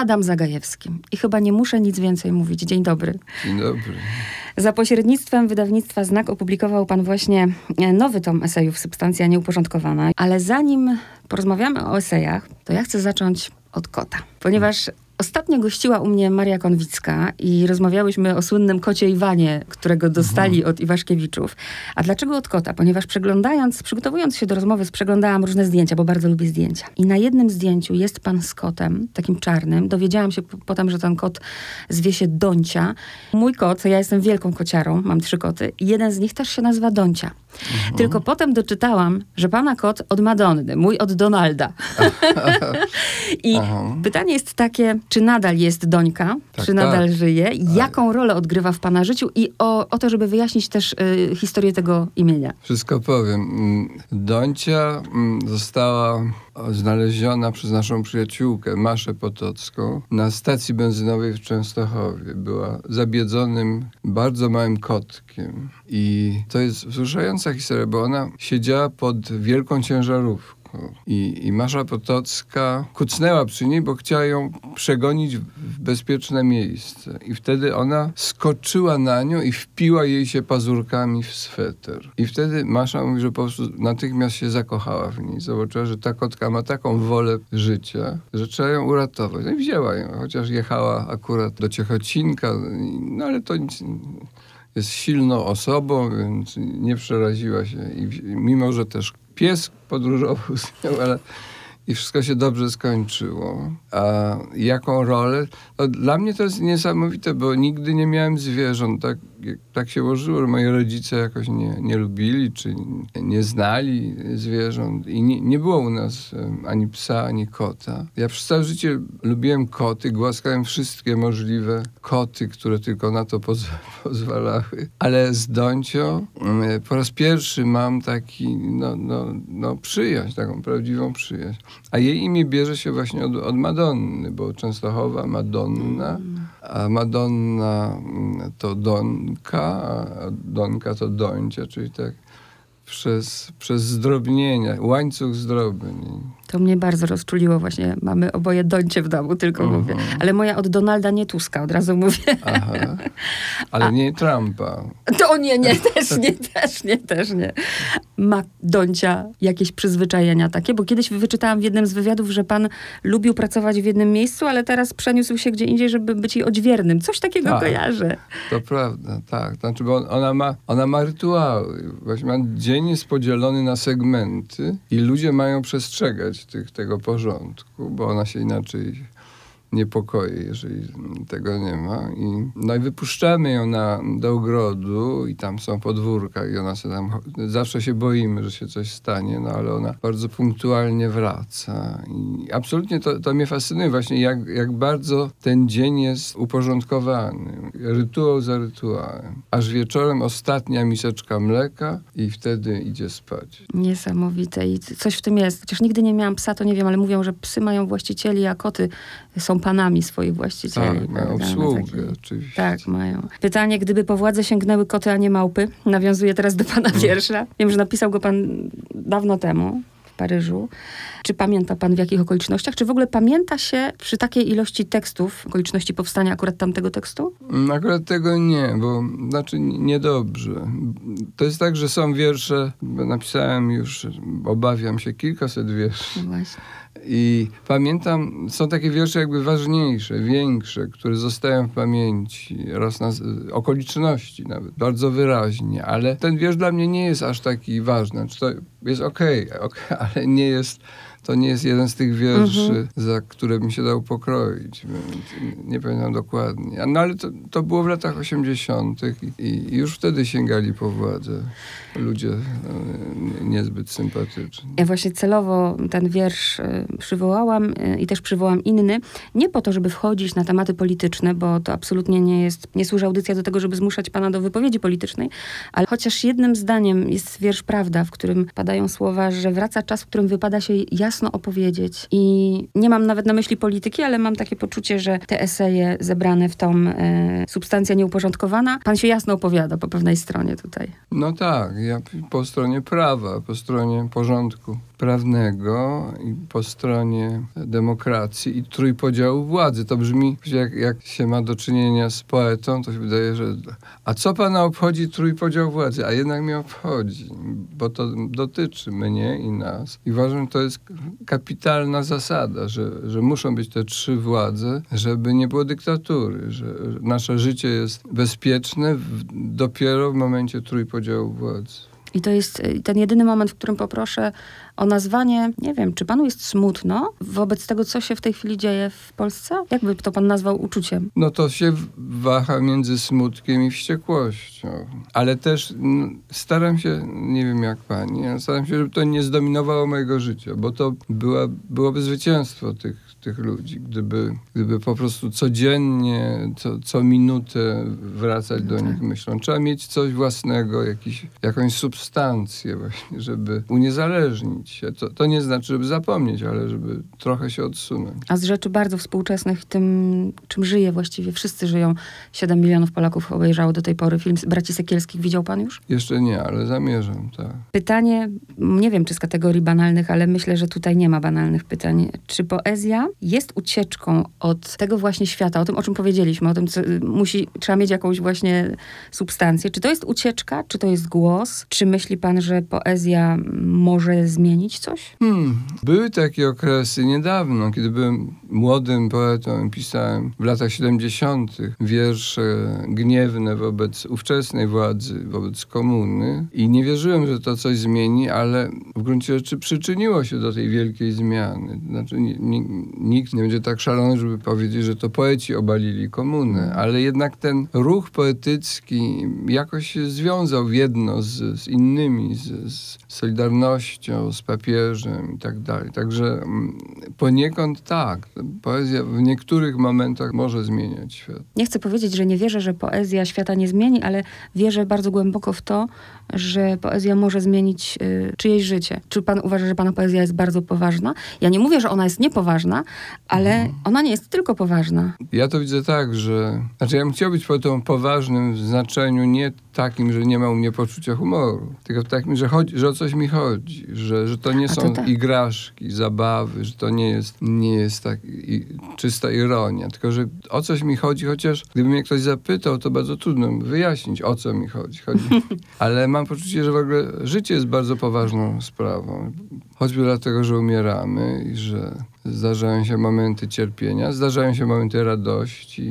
Adam Zagajewski. I chyba nie muszę nic więcej mówić. Dzień dobry. Dzień dobry. Za pośrednictwem wydawnictwa Znak opublikował pan właśnie e, nowy tom esejów Substancja Nieuporządkowana. Ale zanim porozmawiamy o esejach, to ja chcę zacząć od kota. Ponieważ Ostatnio gościła u mnie Maria Konwicka i rozmawiałyśmy o słynnym kocie Iwanie, którego dostali mhm. od Iwaszkiewiczów. A dlaczego od kota? Ponieważ przeglądając, przygotowując się do rozmowy, przeglądałam różne zdjęcia, bo bardzo lubię zdjęcia. I na jednym zdjęciu jest pan z kotem, takim czarnym. Dowiedziałam się potem, że ten kot zwie się Doncia. Mój kot, ja jestem wielką kociarą, mam trzy koty, jeden z nich też się nazywa Doncia. Mhm. Tylko potem doczytałam, że pana kot od Madonny, mój od Donalda. I Aha. pytanie jest takie, czy nadal jest Dońka, tak, czy nadal tak. żyje, jaką rolę odgrywa w pana życiu i o, o to, żeby wyjaśnić też y, historię tego imienia. Wszystko powiem. Mm, Dońcia mm, została znaleziona przez naszą przyjaciółkę Maszę Potocką na stacji benzynowej w Częstochowie. Była zabiedzonym, bardzo małym kotkiem. I to jest wzruszająca historia, bo ona siedziała pod wielką ciężarówką i, I Masza Potocka kucnęła przy niej, bo chciała ją przegonić w bezpieczne miejsce. I wtedy ona skoczyła na nią i wpiła jej się pazurkami w sweter. I wtedy Masza mówi, że po prostu natychmiast się zakochała w niej. Zobaczyła, że ta kotka ma taką wolę życia, że trzeba ją uratować. No i wzięła ją, chociaż jechała akurat do Ciechocinka, no ale to nic jest silną osobą, więc nie przeraziła się. I mimo, że też pies podróżował z nią, ale i wszystko się dobrze skończyło. A jaką rolę? No, dla mnie to jest niesamowite, bo nigdy nie miałem zwierząt. Tak, tak się ułożyło, że moi rodzice jakoś nie, nie lubili, czy nie znali zwierząt. I nie, nie było u nas ani psa, ani kota. Ja przez całe życie lubiłem koty, głaskałem wszystkie możliwe koty, które tylko na to poz pozwalały. Ale z Doncią mm, po raz pierwszy mam taki, no, no, no przyjaźń, taką prawdziwą przyjaźń. A jej imię bierze się właśnie od, od Madonny, bo Częstochowa Madonna, a Madonna mm, to Donka, a Donka to Dońcia, czyli tak przez, przez zdrobnienia, łańcuch zdrobnień. To mnie bardzo rozczuliło właśnie. Mamy oboje Doncie w domu, tylko uh -huh. mówię. Ale moja od Donalda nie Tuska, od razu mówię. Aha. Ale A. nie Trumpa. To nie, nie, też nie, też nie, też nie. Ma Doncia jakieś przyzwyczajenia takie? Bo kiedyś wyczytałam w jednym z wywiadów, że pan lubił pracować w jednym miejscu, ale teraz przeniósł się gdzie indziej, żeby być jej odźwiernym. Coś takiego tak, kojarzę. To prawda, tak. Znaczy, bo ona ma, ona ma rytuały. Właśnie dzień jest podzielony na segmenty i ludzie mają przestrzegać tych, tego porządku, bo ona się inaczej niepokoi, jeżeli tego nie ma. I, no i wypuszczamy ją na, do ogrodu i tam są podwórka i ona się tam, zawsze się boimy, że się coś stanie, no ale ona bardzo punktualnie wraca. I absolutnie to, to mnie fascynuje właśnie, jak, jak bardzo ten dzień jest uporządkowany. Rytuał za rytuałem. Aż wieczorem ostatnia miseczka mleka i wtedy idzie spać. Niesamowite i coś w tym jest. Chociaż nigdy nie miałam psa, to nie wiem, ale mówią, że psy mają właścicieli, a koty są panami swoich właścicieli. Tak, mają no obsługę oczywiście. Tak, mają. Pytanie, gdyby po władze sięgnęły koty, a nie małpy? Nawiązuje teraz do pana hmm. wiersza. Wiem, że napisał go pan dawno temu. w Paryżu. Czy pamięta pan w jakich okolicznościach? Czy w ogóle pamięta się przy takiej ilości tekstów, okoliczności powstania akurat tamtego tekstu? Mm, akurat tego nie, bo znaczy niedobrze. To jest tak, że są wiersze, napisałem już, obawiam się, kilkaset wierszy. No właśnie. I pamiętam, są takie wiersze jakby ważniejsze, większe, które zostają w pamięci, raz na okoliczności nawet, bardzo wyraźnie, ale ten wiersz dla mnie nie jest aż taki ważny. Znaczy to jest okej, okay, okay, ale nie jest to nie jest jeden z tych wierszy, mhm. za które bym się dał pokroić. Nie pamiętam dokładnie. No ale to, to było w latach 80. I, i już wtedy sięgali po władzę ludzie no, niezbyt sympatyczni. Ja właśnie celowo ten wiersz e, przywołałam e, i też przywołam inny, nie po to, żeby wchodzić na tematy polityczne, bo to absolutnie nie jest, nie służy audycja do tego, żeby zmuszać pana do wypowiedzi politycznej, ale chociaż jednym zdaniem jest wiersz Prawda, w którym padają słowa, że wraca czas, w którym wypada się jasno jasno opowiedzieć. I nie mam nawet na myśli polityki, ale mam takie poczucie, że te eseje zebrane w tą e, substancja nieuporządkowana, pan się jasno opowiada po pewnej stronie tutaj. No tak, ja po stronie prawa, po stronie porządku prawnego i po stronie demokracji i trójpodziału władzy. To brzmi, jak, jak się ma do czynienia z poetą, to się wydaje, że a co pana obchodzi trójpodział władzy? A jednak mnie obchodzi, bo to dotyczy mnie i nas. I uważam, to jest kapitalna zasada, że, że muszą być te trzy władze, żeby nie było dyktatury, że nasze życie jest bezpieczne w, dopiero w momencie trójpodziału władzy. I to jest y, ten jedyny moment, w którym poproszę o nazwanie, nie wiem, czy panu jest smutno wobec tego, co się w tej chwili dzieje w Polsce? Jakby to pan nazwał uczuciem? No to się waha między smutkiem i wściekłością. Ale też no, staram się, nie wiem jak pani, staram się, żeby to nie zdominowało mojego życia, bo to była, byłoby zwycięstwo tych tych ludzi, gdyby, gdyby po prostu codziennie, co, co minutę wracać do nich myślą. Trzeba mieć coś własnego, jakiś, jakąś substancję właśnie, żeby uniezależnić się. To, to nie znaczy, żeby zapomnieć, ale żeby trochę się odsunąć. A z rzeczy bardzo współczesnych, tym czym żyje właściwie, wszyscy żyją, 7 milionów Polaków obejrzało do tej pory film Braci Sekielskich. Widział pan już? Jeszcze nie, ale zamierzam, tak. Pytanie, nie wiem czy z kategorii banalnych, ale myślę, że tutaj nie ma banalnych pytań. Czy poezja jest ucieczką od tego właśnie świata, o tym, o czym powiedzieliśmy, o tym, co musi, trzeba mieć jakąś właśnie substancję. Czy to jest ucieczka, czy to jest głos? Czy myśli pan, że poezja może zmienić coś? Hmm. Były takie okresy niedawno, kiedy byłem młodym poetą i pisałem w latach 70. wiersze gniewne wobec ówczesnej władzy, wobec komuny i nie wierzyłem, że to coś zmieni, ale w gruncie rzeczy przyczyniło się do tej wielkiej zmiany. Znaczy, nie, nie, nikt nie będzie tak szalony, żeby powiedzieć, że to poeci obalili komunę, ale jednak ten ruch poetycki jakoś się związał w jedno z, z innymi, z, z, Solidarnością, z papieżem i tak dalej. Także mm, poniekąd tak, poezja w niektórych momentach może zmieniać świat. Nie chcę powiedzieć, że nie wierzę, że poezja świata nie zmieni, ale wierzę bardzo głęboko w to, że poezja może zmienić y, czyjeś życie. Czy pan uważa, że pana poezja jest bardzo poważna? Ja nie mówię, że ona jest niepoważna, ale mhm. ona nie jest tylko poważna. Ja to widzę tak, że... Znaczy ja bym chciał być poetą poważnym w znaczeniu nie takim, że nie ma u mnie poczucia humoru, tylko takim, że, chodzi, że o coś mi chodzi, że, że to nie A są to tak. igraszki, zabawy, że to nie jest, nie jest tak i, czysta ironia, tylko że o coś mi chodzi, chociaż gdyby mnie ktoś zapytał, to bardzo trudno wyjaśnić, o co mi chodzi. chodzi. Ale mam poczucie, że w ogóle życie jest bardzo poważną sprawą. Choćby dlatego, że umieramy i że zdarzają się momenty cierpienia, zdarzają się momenty radości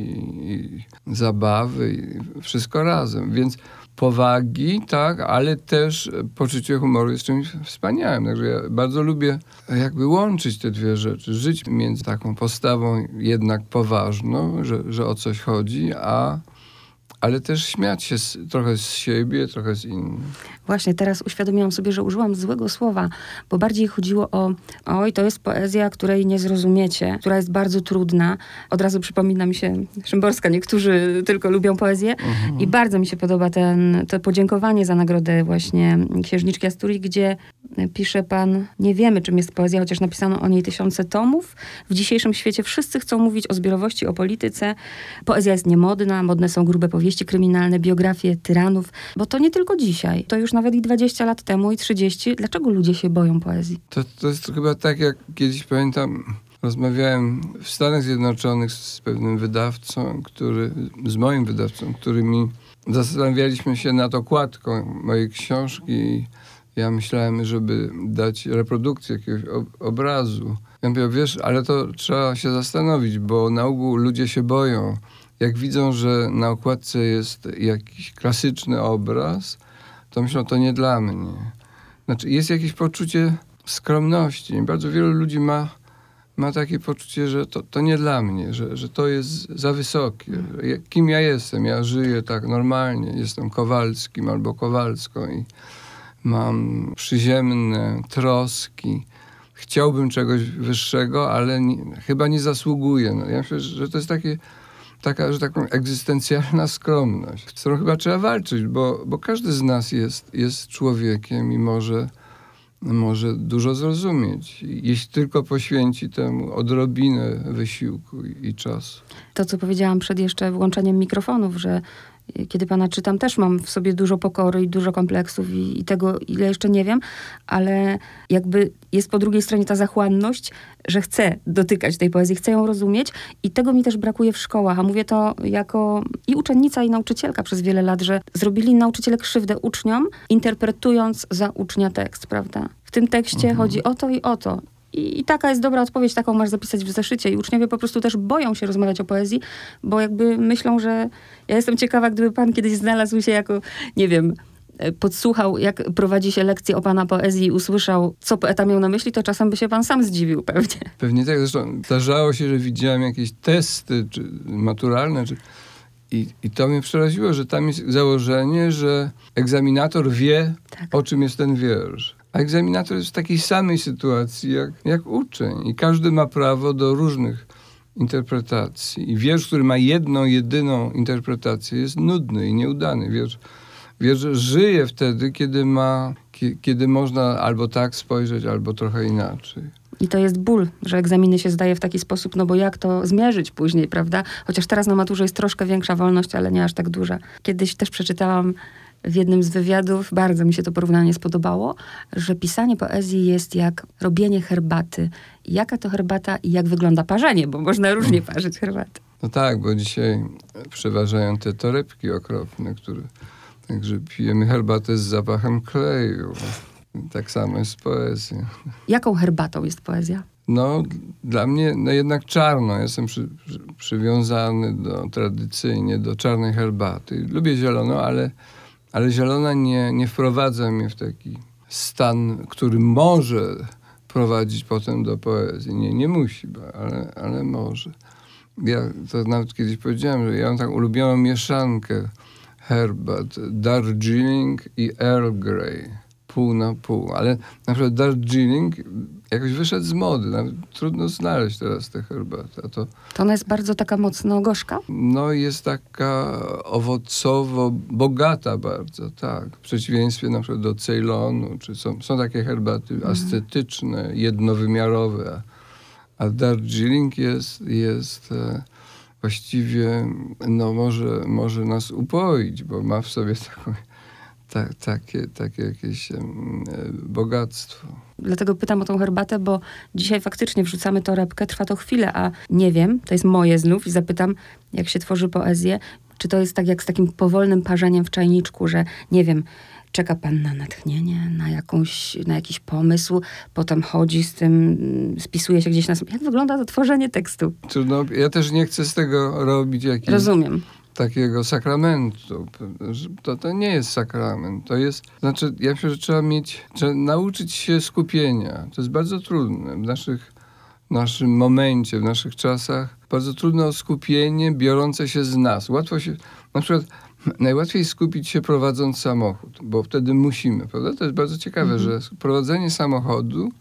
i zabawy i wszystko razem. Więc powagi, tak, ale też poczucie humoru jest czymś wspaniałym. Także ja bardzo lubię jakby łączyć te dwie rzeczy. Żyć między taką postawą jednak poważną, że, że o coś chodzi, a ale też śmiać się z, trochę z siebie, trochę z innych. Właśnie, teraz uświadomiłam sobie, że użyłam złego słowa, bo bardziej chodziło o oj, to jest poezja, której nie zrozumiecie, która jest bardzo trudna. Od razu przypomina mi się Szymborska, niektórzy tylko lubią poezję mhm. i bardzo mi się podoba ten, to podziękowanie za nagrodę właśnie Księżniczki Asturii, gdzie pisze pan, nie wiemy czym jest poezja, chociaż napisano o niej tysiące tomów. W dzisiejszym świecie wszyscy chcą mówić o zbiorowości, o polityce. Poezja jest niemodna, modne są grube powieści kryminalne, biografie tyranów, bo to nie tylko dzisiaj, to już nawet i 20 lat temu i 30. Dlaczego ludzie się boją poezji? To, to jest chyba tak, jak kiedyś pamiętam, rozmawiałem w Stanach Zjednoczonych z pewnym wydawcą, który, z moim wydawcą, który mi zastanawialiśmy się nad okładką mojej książki ja myślałem, żeby dać reprodukcję jakiegoś obrazu. Ja mówię, wiesz, ale to trzeba się zastanowić, bo na ogół ludzie się boją. Jak widzą, że na okładce jest jakiś klasyczny obraz, to myślą, to nie dla mnie. Znaczy, jest jakieś poczucie skromności. Bardzo wielu ludzi ma, ma takie poczucie, że to, to nie dla mnie, że, że to jest za wysokie. Kim ja jestem? Ja żyję tak normalnie, jestem Kowalskim albo Kowalską i mam przyziemne troski. Chciałbym czegoś wyższego, ale nie, chyba nie zasługuję. No, ja myślę, że to jest takie, taka, że taką egzystencjalna skromność, z którą chyba trzeba walczyć, bo, bo każdy z nas jest, jest człowiekiem i może może dużo zrozumieć, jeśli tylko poświęci temu odrobinę wysiłku i czasu. To, co powiedziałam przed jeszcze włączeniem mikrofonów, że kiedy pana czytam, też mam w sobie dużo pokory i dużo kompleksów i, i, tego, ile jeszcze nie wiem, ale jakby jest po drugiej stronie ta zachłanność, że chcę dotykać tej poezji, chcę ją rozumieć i tego mi też brakuje w szkołach. A mówię to jako i uczennica, i nauczycielka przez wiele lat, że zrobili nauczyciele krzywdę uczniom, interpretując za ucznia tekst, prawda? W tym tekście mhm. chodzi o to i o to. I, I, taka jest dobra odpowiedź, taką masz zapisać w zeszycie. I uczniowie po prostu też boją się rozmawiać o poezji, bo jakby myślą, że ja jestem ciekawa, gdyby pan kiedyś znalazł się jako, nie wiem, e, podsłuchał, jak prowadzi się lekcje o pana poezji i usłyszał, co poeta miał na myśli, to czasem by się pan sam zdziwił pewnie. Pewnie tak. Zresztą zdarzało się, że widziałem jakieś testy czy maturalne, czy... I, I to mnie przeraziło, że tam jest założenie, że egzaminator wie, tak. o czym jest ten wiersz. A egzaminator jest w takiej samej sytuacji jak, jak uczeń i każdy ma prawo do różnych interpretacji. I wiersz, który ma jedną, jedyną interpretację jest nudny i nieudany. Wiersz, wiersz żyje wtedy, kiedy ma, kiedy można albo tak spojrzeć, albo trochę inaczej. I to jest ból, że egzaminy się zdaje w taki sposób, no bo jak to zmierzyć później, prawda? Chociaż teraz na maturze jest troszkę większa wolność, ale nie aż tak duża. Kiedyś też przeczytałam w jednym z wywiadów, bardzo mi się to porównanie spodobało, że pisanie poezji jest jak robienie herbaty. Jaka to herbata i jak wygląda parzenie, bo można różnie parzyć herbatę. No tak, bo dzisiaj przeważają te torebki okropne, które... Także pijemy herbatę z zapachem kleju. Tak samo jest z poezją. Jaką herbatą jest poezja? No, dla mnie no jednak czarno. Jestem przy, przy, przywiązany do, tradycyjnie do czarnej herbaty. Lubię zieloną, ale ale zielona nie, nie wprowadza mnie w taki stan, który może prowadzić potem do poezji. Nie, nie musi, ale, ale może. Ja to nawet kiedyś powiedziałem, że ja mam taką ulubioną mieszankę herbat, Darjeeling i Earl Grey pół na pół. Ale na przykład Darjeeling jakoś wyszedł z mody. Nawet trudno znaleźć teraz tę herbatę. To, to ona jest bardzo taka mocno gorzka? No jest taka owocowo bogata bardzo, tak. W przeciwieństwie na przykład do Ceylonu, czy są, są takie herbaty mhm. ascetyczne, jednowymiarowe, a, Darjeeling jest, jest e, właściwie, no może, może nas upoić, bo ma w sobie taką ta, takie, takie jakieś um, bogactwo. Dlatego pytam o tą herbatę, bo dzisiaj faktycznie wrzucamy torebkę, trwa to chwilę, a nie wiem, to jest moje znów i zapytam, jak się tworzy poezję, czy to jest tak jak z takim powolnym parzeniem w czajniczku, że nie wiem, czeka pan na natchnienie, na, jakąś, na jakiś pomysł, potem chodzi z tym, spisuje się gdzieś na... Jak wygląda to tworzenie tekstu? No, ja też nie chcę z tego robić jakiś... Rozumiem takiego sakramentu. To, to nie jest sakrament. To jest, znaczy, ja myślę, że trzeba mieć, trzeba nauczyć się skupienia. To jest bardzo trudne w naszych, naszym momencie, w naszych czasach. Bardzo trudne o skupienie biorące się z nas. Łatwo się, na przykład, najłatwiej skupić się prowadząc samochód, bo wtedy musimy, prawda? To jest bardzo ciekawe, mhm. że prowadzenie samochodu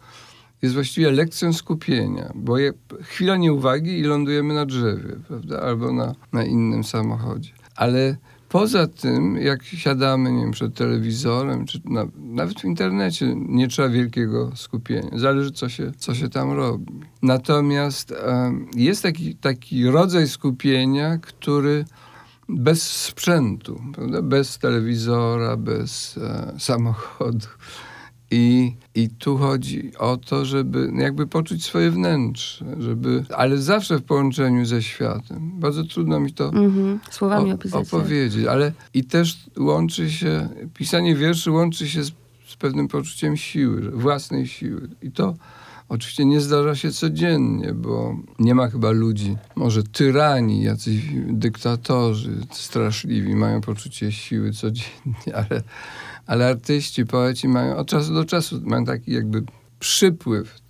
jest właściwie lekcją skupienia, bo je, chwila nieuwagi i lądujemy na drzewie, prawda? Albo na, na innym samochodzie. Ale poza tym, jak siadamy, nie wiem, przed telewizorem, czy na, nawet w internecie, nie trzeba wielkiego skupienia. Zależy, co się, co się tam robi. Natomiast um, jest taki, taki rodzaj skupienia, który bez sprzętu, prawda? bez telewizora, bez e, samochodu, i, I tu chodzi o to, żeby jakby poczuć swoje wnętrze, żeby, ale zawsze w połączeniu ze światem. Bardzo trudno mi to mm-hmm. Słowami o, opowiedzieć, ale i też łączy się, pisanie wierszy łączy się z, z pewnym poczuciem siły, własnej siły. I to oczywiście nie zdarza się codziennie, bo nie ma chyba ludzi, może tyrani, jacyś dyktatorzy straszliwi, mają poczucie siły codziennie, ale ale artyści, poeci mają od czasu do czasu mają taki jakby przypływ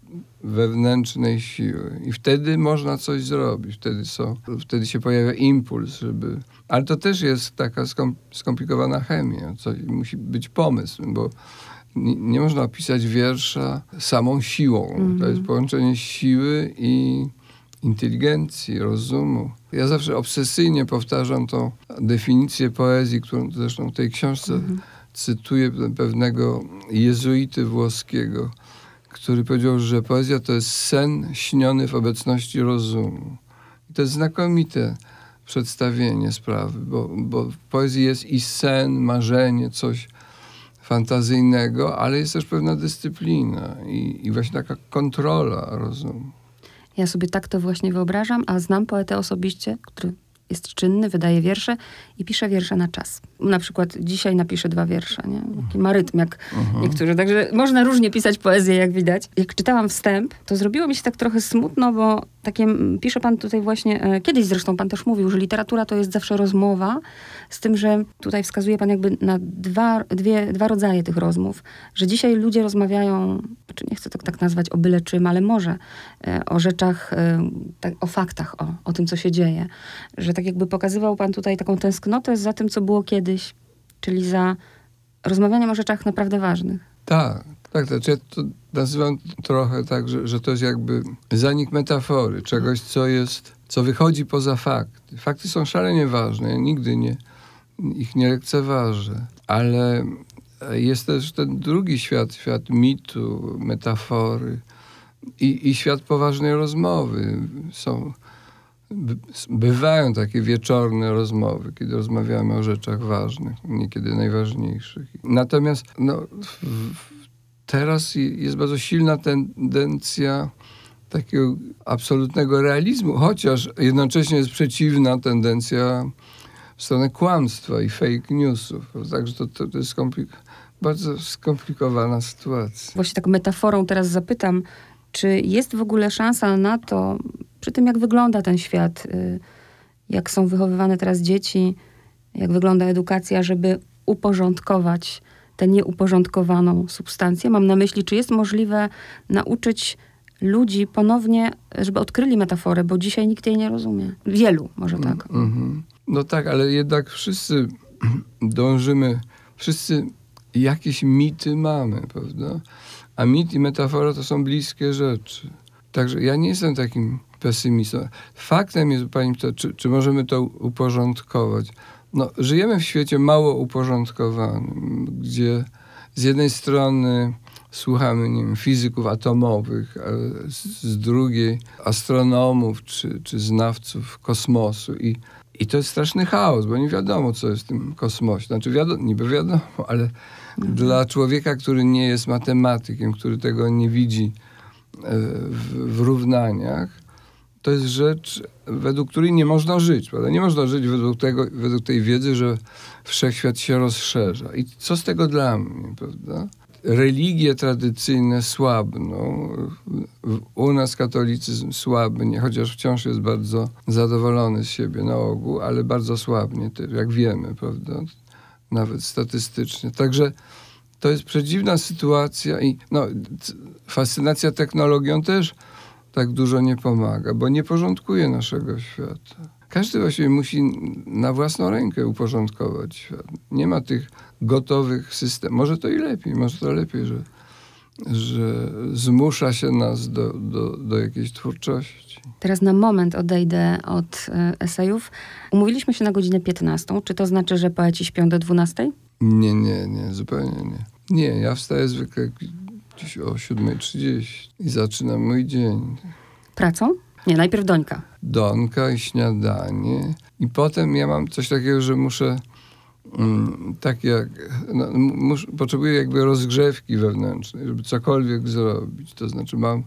wewnętrznej siły. I wtedy można coś zrobić, wtedy, są, wtedy się pojawia impuls, żeby... Ale to też jest taka skomplikowana chemia, co, musi być pomysł, bo nie, można opisać wiersza samą siłą. Mm. To jest mhm. połączenie siły i inteligencji, rozumu. Ja zawsze obsesyjnie powtarzam tą definicję poezji, którą zresztą w tej książce mm cytuję pewnego jezuity włoskiego, który powiedział, że poezja to jest sen śniony w obecności rozumu. I to jest znakomite przedstawienie sprawy, bo, bo w poezji jest i sen, marzenie, coś fantazyjnego, ale jest też pewna dyscyplina i, i właśnie taka kontrola rozumu. Ja sobie tak to właśnie wyobrażam, a znam poetę osobiście, który jest czynny, wydaje wiersze i pisze wiersze na czas. Na przykład dzisiaj napiszę dwa wiersze, nie? Taki ma rytm jak uh-huh. niektórzy. Także można różnie pisać poezję, jak widać. Jak czytałam wstęp, to zrobiło mi się tak trochę smutno, bo takie, pisze pan tutaj właśnie, e, kiedyś zresztą pan też mówił, że literatura to jest zawsze rozmowa, z tym, że tutaj wskazuje pan jakby na dwa, dwie, dwa rodzaje tych rozmów, że dzisiaj ludzie rozmawiają, znaczy nie chcę to tak nazwać o byle czym, ale może e, o rzeczach, e, tak, o faktach, o, o tym, co się dzieje. Że tak jakby pokazywał pan tutaj taką tęsknotę za tym, co było kiedyś, czyli za rozmawianiem o rzeczach naprawdę ważnych. Tak, tak, to, znaczy ja to nazywam trochę tak, że, że to jest jakby zanik metafory, czegoś, co jest, co wychodzi poza fakty. Fakty są szalenie ważne, ja nigdy nie, ich nie lekceważę, ale jest też ten drugi świat, świat mitu, metafory i, i świat poważnej rozmowy. Są, bywają takie wieczorne rozmowy, kiedy rozmawiamy o rzeczach ważnych, niekiedy najważniejszych. Natomiast no, teraz jest bardzo silna tendencja takiego absolutnego realizmu, chociaż jednocześnie jest przeciwna tendencja w stronę kłamstwa i fake newsów. Także to, to, to jest bardzo skomplikowana sytuacja. Właśnie tak metaforą teraz zapytam, czy jest w ogóle szansa na to, przy tym jak wygląda ten świat, y, jak są wychowywane teraz dzieci, jak wygląda edukacja, żeby uporządkować tę nieuporządkowaną substancję. Mam na myśli, czy jest możliwe nauczyć ludzi ponownie, żeby odkryli metaforę, bo dzisiaj nikt jej nie rozumie. Wielu, może tak. Mm -hmm. No tak, ale jednak wszyscy dążymy, wszyscy jakieś mity mamy, prawda? A mit i metafora to są bliskie rzeczy. Także ja nie jestem takim pesymistą. Faktem jest, pani, to, czy, czy możemy to uporządkować? No, żyjemy w świecie mało uporządkowanym, gdzie z jednej strony słuchamy nie wiem, fizyków atomowych, a z, drugiej astronomów czy, czy znawców kosmosu i i to jest straszny chaos, bo nie wiadomo, co jest w tym kosmosie. Znaczy, wiadomo, niby wiadomo, ale. Dla człowieka, który nie jest matematykiem, który tego nie widzi e, w, w równaniach, to jest rzecz, według której nie można żyć. Prawda? Nie można żyć według, tego, według tej wiedzy, że wszechświat się rozszerza. I co z tego dla mnie, prawda? religie tradycyjne słabną. U nas katolicyzm słabnie, chociaż wciąż jest bardzo zadowolony z siebie na ogół, ale bardzo słabnie, jak wiemy, prawda? Nawet statystycznie. Także to jest przedziwna sytuacja i no, fascynacja technologią też tak dużo nie pomaga, bo nie porządkuje naszego świata. Każdy właściwie musi na własną rękę uporządkować świat. Nie ma tych gotowych systemów. Może to i lepiej, może to lepiej, że, że zmusza się nas do, do, do jakiejś twórczości. Teraz na moment odejdę od e, esejów. Umówiliśmy się na godzinę 15. Czy to znaczy, że poeci śpią do 12? Nie, nie, nie, zupełnie nie. Nie, ja wstaję zwykle gdzieś o 7.30 i zaczynam mój dzień. Pracą? Nie, najpierw dońka. Donka i śniadanie. I potem ja mam coś takiego, że muszę mm, tak jak, no, mus, potrzebuję jakby rozgrzewki wewnętrznej, żeby cokolwiek zrobić. To znaczy mam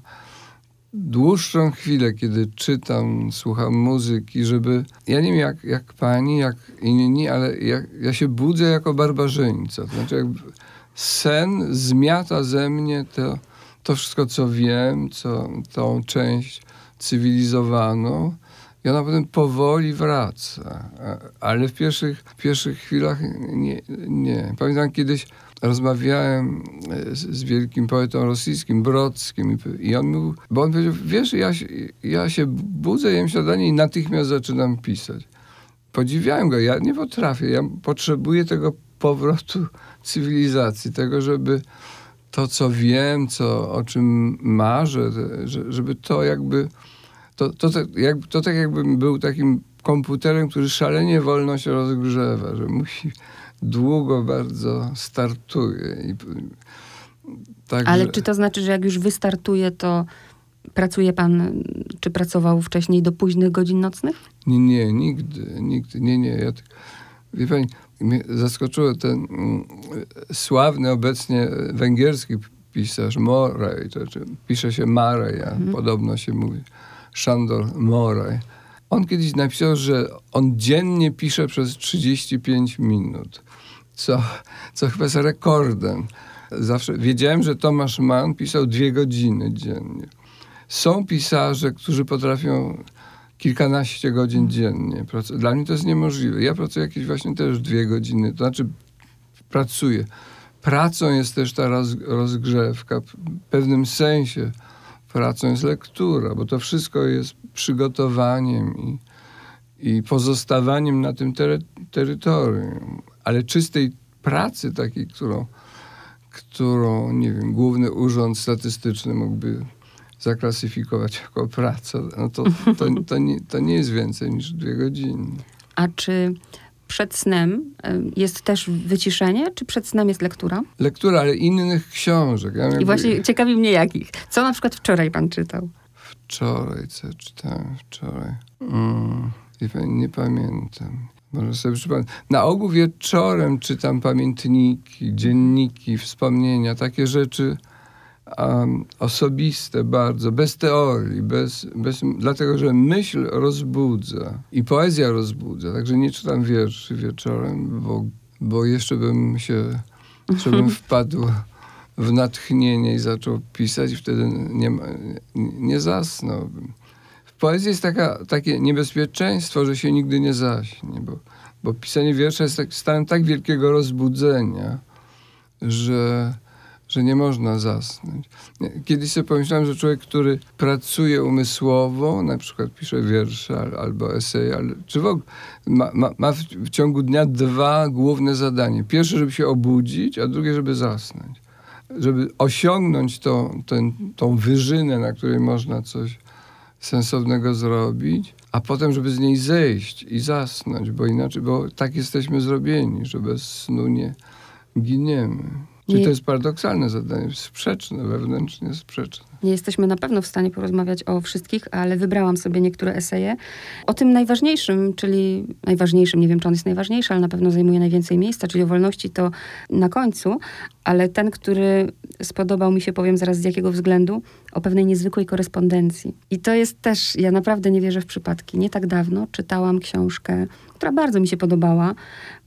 dłuższą chwilę, kiedy czytam, słucham muzyki, żeby, ja nie wiem jak, jak pani, jak inni, ale ja się budzę jako barbarzyńca. To znaczy jakby sen zmiata ze mnie to, to wszystko, co wiem, co, tą część cywilizowaną i ona potem powoli wraca. Ale w pierwszych, w pierwszych chwilach nie, nie. Pamiętam kiedyś rozmawiałem z, z wielkim poetą rosyjskim, Brodskim i on mówił, bo on powiedział, wiesz, ja ja się budzę, jem śniadanie i natychmiast zaczynam pisać. Podziwiałem go, ja nie potrafię, ja potrzebuję tego powrotu cywilizacji, tego, żeby to, co wiem, co, o czym marzę, żeby to jakby to, to, tak, jak, to tak jakbym był takim komputerem, który szalenie wolno się rozgrzewa, że musi długo bardzo startuje. I, także... Ale czy to znaczy, że jak już wystartuje, to pracuje pan, czy pracował wcześniej do późnych godzin nocnych? Nie, nie, nigdy, nigdy, nie, nie. Ja, wie pani, mnie zaskoczyło ten mm, sławny obecnie węgierski pisarz Moray, to znaczy pisze się Marej, a mhm. podobno się mówi Szandor Moray. On kiedyś napisał, że on dziennie pisze przez 35 minut, co, co chyba jest rekordem. Zawsze wiedziałem, że Tomasz Mann pisał dwie godziny dziennie. Są pisarze, którzy potrafią kilkanaście godzin dziennie. Dla mnie to jest niemożliwe. Ja pracuję jakieś właśnie też dwie godziny, to znaczy pracuję. Pracą jest też ta rozgrzewka. W pewnym sensie pracą jest lektura, bo to wszystko jest przygotowaniem i, i pozostawaniem na tym tery terytorium. Ale czystej pracy takiej, którą, którą, nie wiem, Główny Urząd Statystyczny mógłby zaklasyfikować jako pracę, no to, to, to, nie, to nie jest więcej niż dwie godziny. A czy przed snem jest też wyciszenie, czy przed snem jest lektura? Lektura, ale innych książek. Ja I właśnie ciekawi mnie jakich. Co na przykład wczoraj pan czytał? Wczoraj, co czytałem wczoraj? Mm, nie pamiętam. Może sobie przypomnę. Na ogół wieczorem czytam pamiętniki, dzienniki, wspomnienia, takie rzeczy um, osobiste bardzo, bez teorii, bez, bez, dlatego że myśl rozbudza i poezja rozbudza. Także nie czytam wierszy wieczorem, bo, bo jeszcze bym się, żebym wpadł w natchnienie i zaczął pisać i wtedy nie, nie, nie zasnąłbym. W poezji jest taka, takie niebezpieczeństwo, że się nigdy nie zaśnie, bo, bo pisanie wiersza jest tak, stanem tak wielkiego rozbudzenia, że że nie można zasnąć. Kiedyś sobie pomyślałem, że człowiek, który pracuje umysłowo, na przykład pisze wiersze albo esej, ale, czy w ogóle, ma, ma, ma w ciągu dnia dwa główne zadania. Pierwsze, żeby się obudzić, a drugie, żeby zasnąć. Żeby osiągnąć to, ten, tą wyżynę, na której można coś sensownego zrobić, a potem, żeby z niej zejść i zasnąć, bo inaczej, bo tak jesteśmy zrobieni, że bez snu nie giniemy. Czyli to jest paradoksalne zadanie, sprzeczne, wewnętrznie sprzeczne. Nie jesteśmy na pewno w stanie porozmawiać o wszystkich, ale wybrałam sobie niektóre eseje. O tym najważniejszym, czyli najważniejszym, nie wiem czy on jest najważniejszy, ale na pewno zajmuje najwięcej miejsca, czyli o wolności to na końcu, ale ten, który spodobał mi się, powiem zaraz z jakiego względu, o pewnej niezwykłej korespondencji. I to jest też, ja naprawdę nie wierzę w przypadki. Nie tak dawno czytałam książkę, która bardzo mi się podobała,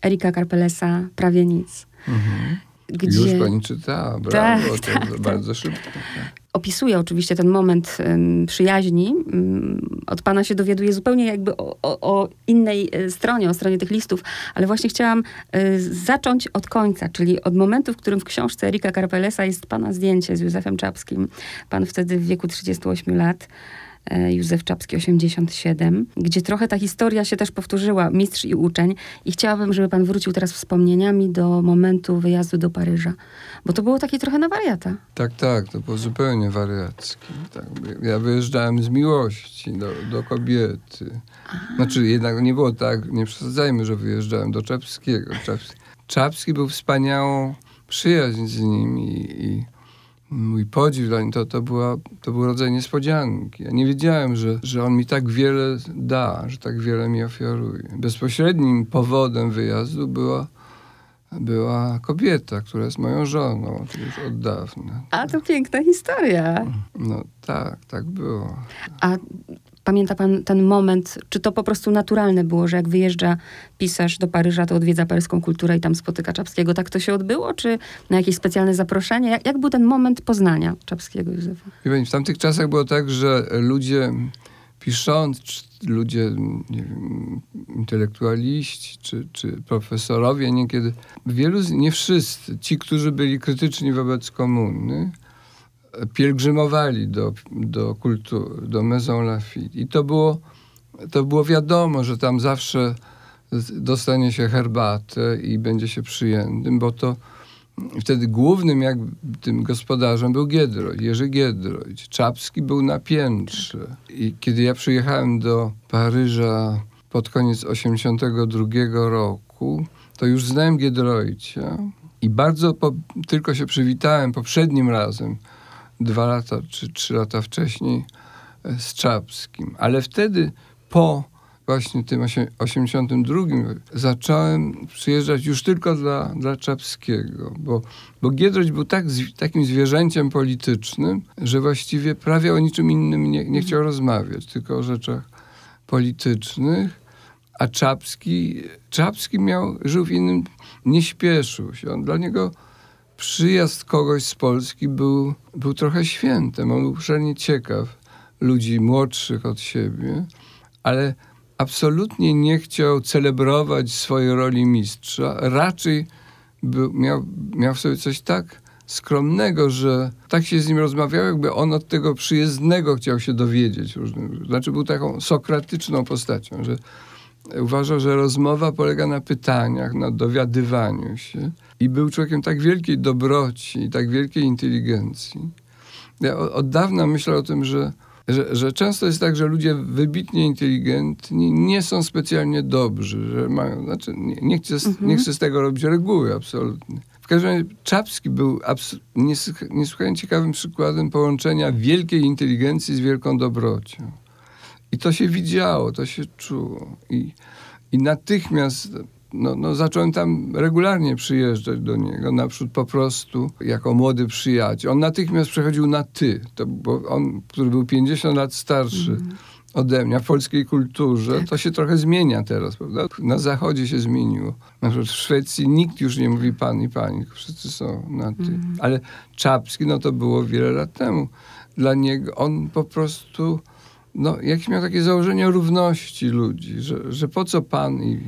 Erika Karpelesa, Prawie nic. Mhm gdzie... Już pani czytała, brawo, tak, to tak, bardzo tak. szybko. Tak. Opisuje oczywiście ten moment um, przyjaźni. Um, od pana się dowiaduje zupełnie jakby o, o, o, innej e, stronie, o stronie tych listów, ale właśnie chciałam y, zacząć od końca, czyli od momentu, w którym w książce Erika Carpelesa jest pana zdjęcie z Józefem Czapskim. Pan wtedy w wieku 38 lat. E, Józef Czapski 87, gdzie trochę ta historia się też powtórzyła, mistrz i uczeń. I chciałabym, żeby pan wrócił teraz wspomnieniami do momentu wyjazdu do Paryża, bo to było takie trochę na wariata. Tak, tak, to było zupełnie wariackie. Tak. Ja wyjeżdżałem z miłości do, do kobiety. Znaczy jednak nie było tak, nie przesadzajmy, że wyjeżdżałem do Czapskiego. Czapski, Czapski był wspaniałą przyjaźń z nim i, i mój podziw dla to, to, była, to był rodzaj niespodzianki. Ja nie wiedziałem, że, że on mi tak wiele da, że tak wiele mi ofiaruje. Bezpośrednim powodem wyjazdu była, była kobieta, która jest moją żoną, już od dawna. A to piękna historia. No tak, tak było. A Pamięta pan ten moment, czy to po prostu naturalne było, że jak wyjeżdża pisarz do Paryża, to odwiedza paryską kulturę i tam spotyka Czapskiego? Tak to się odbyło, czy na jakieś specjalne zaproszenie? Jak, jak był ten moment poznania Czapskiego Józefa? W tamtych czasach było tak, że ludzie pisząc, ludzie, wiem, intelektualiści czy, czy profesorowie niekiedy, wielu, nie wszyscy, ci, którzy byli krytyczni wobec komuny, pielgrzymowali do, do kultury, do Maison Lafitte. I to było, to było wiadomo, że tam zawsze dostanie się herbatę i będzie się przyjętym, bo to wtedy głównym jak tym gospodarzem był Giedroyć, Jerzy Giedroyć. Czapski był na piętrze. I kiedy ja przyjechałem do Paryża pod koniec 82 roku, roku, to już znałem Giedroycia i bardzo po, tylko się przywitałem poprzednim razem, dwa lata czy trzy lata wcześniej, e, z Czapskim. Ale wtedy po właśnie tym 82 zacząłem przyjeżdżać już tylko dla, dla Czapskiego, bo, bo Giedroć był tak, takim zwierzęciem politycznym, że właściwie prawie o niczym innym nie, nie chciał rozmawiać, tylko o rzeczach politycznych, a Czapski, Czapski miał, żył w innym, nie śpieszył się. On, dla niego przyjazd kogoś z Polski był, był trochę świętem. On był szalenie ciekaw ludzi młodszych od siebie, ale absolutnie nie chciał celebrować swojej roli mistrza. Raczej był, miał, miał w sobie coś tak skromnego, że tak się z nim rozmawiał, jakby on od tego przyjezdnego chciał się dowiedzieć. Znaczy był taką sokratyczną postacią, że uważał, że rozmowa polega na pytaniach, na dowiadywaniu się. I był człowiekiem tak wielkiej dobroci i tak wielkiej inteligencji. Ja od dawna myślę o tym, że że, że często jest tak, że ludzie wybitnie inteligentni nie są specjalnie dobrzy, że mają, znaczy nie, nie, chcę, mhm. nie chcę z tego robić reguły absolutnie. W każdym razie Czapski był niesłychanie ciekawym przykładem połączenia wielkiej inteligencji z wielką dobrocią. I to się widziało, to się czuło. I, i natychmiast no, no, zacząłem tam regularnie przyjeżdżać do niego, naprzód po prostu jako młody przyjaciel. On natychmiast przechodził na ty, to, bo on, który był 50 lat starszy mm. ode mnie, w polskiej kulturze, tak. to się trochę zmienia teraz, prawda? Na zachodzie się zmieniło. Na przykład w Szwecji nikt już nie mówi pan i pani, wszyscy są na ty. Mm. Ale Czapski, no to było wiele lat temu. Dla niego on po prostu no, jakieś miał takie założenie równości ludzi, że, że po co pan i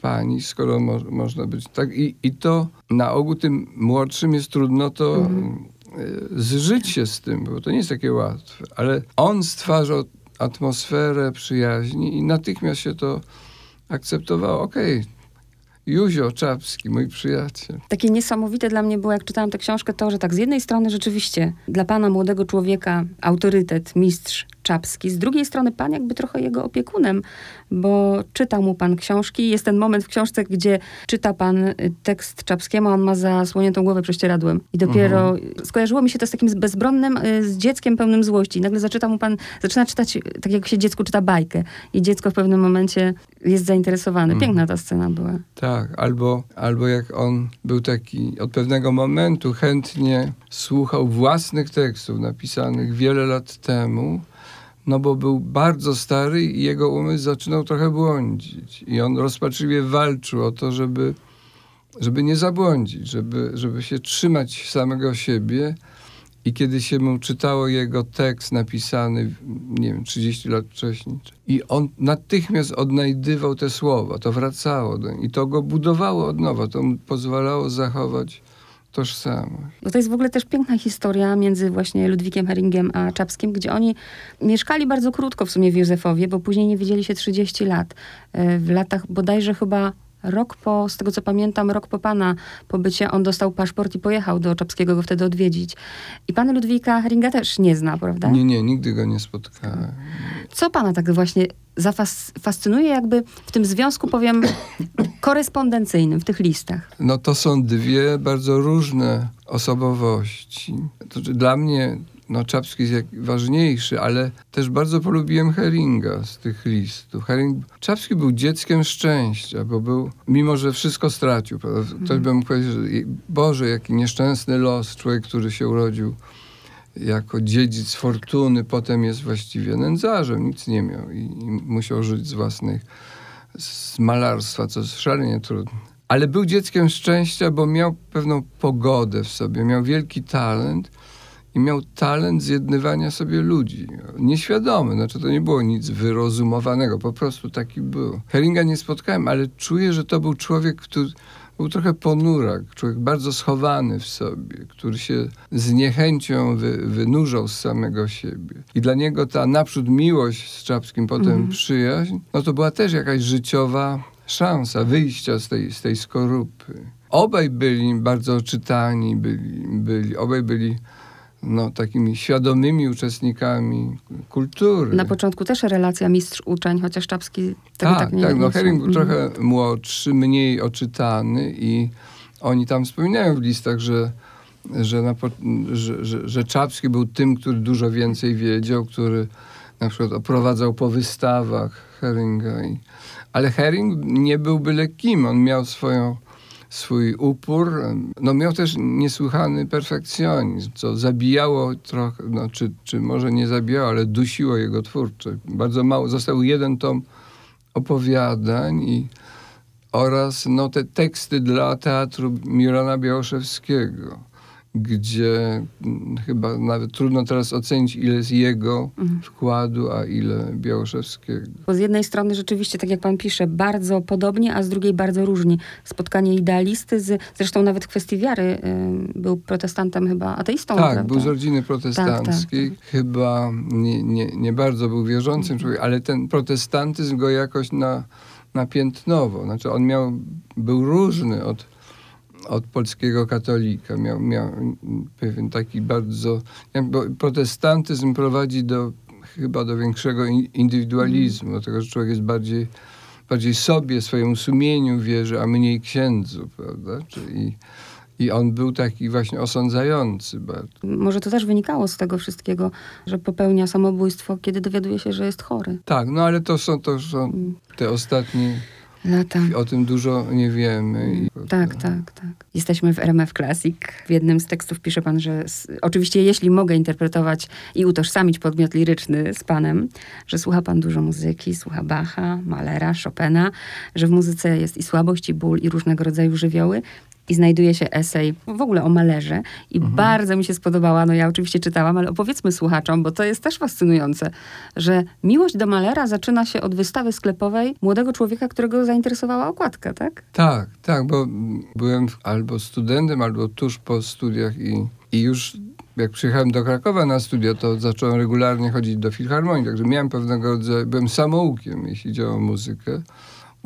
pani, skoro mo można być tak. I, I to na ogół tym młodszym jest trudno to mhm. E, zżyć się z tym, bo to nie jest takie łatwe. Ale on stwarzał atmosferę przyjaźni i natychmiast się to akceptowało. Okej, okay, Józio Czapski, mój przyjaciel. Takie niesamowite dla mnie było, jak czytałam tę książkę, to, że tak z jednej strony rzeczywiście dla pana młodego człowieka autorytet, mistrz Czapski, z drugiej strony pan jakby trochę jego opiekunem, bo czytał mu pan książki. Jest ten moment w książce, gdzie czyta pan y, tekst Czapskiemu, a on ma zasłoniętą głowę prześcieradłem. I dopiero mhm. skojarzyło mi się to z takim bezbronnym, y, z dzieckiem pełnym złości. I nagle zaczyta mu pan, zaczyna czytać, tak jak się dziecku czyta bajkę. I dziecko w pewnym momencie jest zainteresowane. Mhm. Piękna ta scena była. Tak, albo, albo jak on był taki, od pewnego momentu chętnie słuchał własnych tekstów napisanych wiele lat temu, no bo był bardzo stary i jego umysł zaczynał trochę błądzić. I on rozpaczliwie walczył o to, żeby, żeby nie zabłądzić, żeby, żeby się trzymać samego siebie. I kiedy się mu czytało jego tekst napisany, nie wiem, 30 lat wcześniej, i on natychmiast odnajdywał te słowa, to wracało do i to go budowało od nowa, to mu pozwalało zachować tożsamość. Bo to jest w ogóle też piękna historia między właśnie Ludwikiem Heringiem a Czapskim, gdzie oni mieszkali bardzo krótko w sumie w Józefowie, bo później nie widzieli się 30 lat. E, w latach bodajże chyba rok po, z tego co pamiętam, rok po pana pobycie, on dostał paszport i pojechał do Czapskiego go wtedy odwiedzić. I pan Ludwika Heringa też nie zna, prawda? Nie, nie, nigdy go nie spotkałem. Co pana tak właśnie zafascynuje jakby w tym związku, powiem, korespondencyjnym, w tych listach? No to są dwie bardzo różne osobowości. To, znaczy dla mnie no Czapski jest jak ważniejszy, ale też bardzo polubiłem Heringa z tych listów. Hering, Czapski był dzieckiem szczęścia, bo był, mimo że wszystko stracił, prawda? ktoś by mógł powiedzieć, że Boże, jaki nieszczęsny los, człowiek, który się urodził jako dziedzic fortuny, potem jest właściwie nędzarzem, nic nie miał i, i musiał żyć z własnych, z malarstwa, co jest szalenie trudne. Ale był dzieckiem szczęścia, bo miał pewną pogodę w sobie, miał wielki talent i miał talent zjednywania sobie ludzi. Nieświadomy, znaczy to nie było nic wyrozumowanego, po prostu taki był. Heringa nie spotkałem, ale czuję, że to był człowiek, który był trochę ponurak, człowiek bardzo schowany w sobie, który się z niechęcią wy, wynurzał z samego siebie. I dla niego ta naprzód miłość z Czapskim, potem mm. przyjaźń, no to była też jakaś życiowa szansa wyjścia z tej, z tej skorupy. Obaj byli bardzo czytani, byli, byli, obaj byli no, takimi świadomymi uczestnikami kultury. Na początku też relacja mistrz-uczeń, chociaż Czapski tego tak, tak nie Tak, no nie Herring był mhm. trochę młodszy, mniej oczytany i oni tam wspominają w listach, że, że, na, że, że, że Czapski był tym, który dużo więcej wiedział, który na przykład oprowadzał po wystawach Heringa. I, ale Herring nie był byle kim. On miał swoją, swój upór. No miał też niesłychany perfekcjonizm, co zabijało trochę, no, czy, czy może nie zabijało, ale dusiło jego twórczość. Bardzo mało, został jeden tom opowiadań i oraz no, te teksty dla teatru Mirona Białoszewskiego, gdzie mm, chyba nawet trudno teraz ocenić, ile jest jego wkładu, a ile Białoszewskiego. Bo z jednej strony rzeczywiście, tak jak pan pisze, bardzo podobnie, a z drugiej bardzo różni. Spotkanie idealisty, z, zresztą nawet w kwestii wiary y, był protestantem chyba, ateistą, Tak, prawda? był z rodziny protestanckiej. Tak, Chyba nie, nie, nie bardzo był wierzącym człowiekiem, ale ten protestantyzm go jakoś na, napiętnował. Znaczy on miał, był różny od, od polskiego katolika. Miał, miał pewien taki bardzo... Bo protestantyzm prowadzi do chyba do większego in- indywidualizmu, do tego, że człowiek jest bardziej, bardziej sobie, swojemu sumieniu wierzy, a mniej księdzu, prawda? Czyli, I on był taki właśnie osądzający bardzo. Może to też wynikało z tego wszystkiego, że popełnia samobójstwo, kiedy dowiaduje się, że jest chory. Tak, no ale to są, to są Mm. te ostatnie, Lata. o tym dużo nie wiemy. Tak, tak, tak. Jesteśmy w RMF Classic. W jednym z tekstów pisze pan, że s- oczywiście jeśli mogę interpretować i utożsamić podmiot liryczny z panem, że słucha pan dużo muzyki, słucha Bacha, Mahlera, Chopina, że w muzyce jest i słabość, i ból, i różnego rodzaju żywioły. I znajduje się esej w ogóle o malerze i bardzo mi się spodobała, no ja oczywiście czytałam, ale opowiedzmy słuchaczom, bo to jest też fascynujące, że miłość do malera zaczyna się od wystawy sklepowej młodego człowieka, którego zainteresowała okładka, tak? Tak, tak, bo byłem albo studentem, albo tuż po studiach i, i już jak przyjechałem do Krakowa na studia, to zacząłem regularnie chodzić do filharmonii, także miałem pewnego rodzaju, byłem samoukiem, jeśli chodzi o muzykę.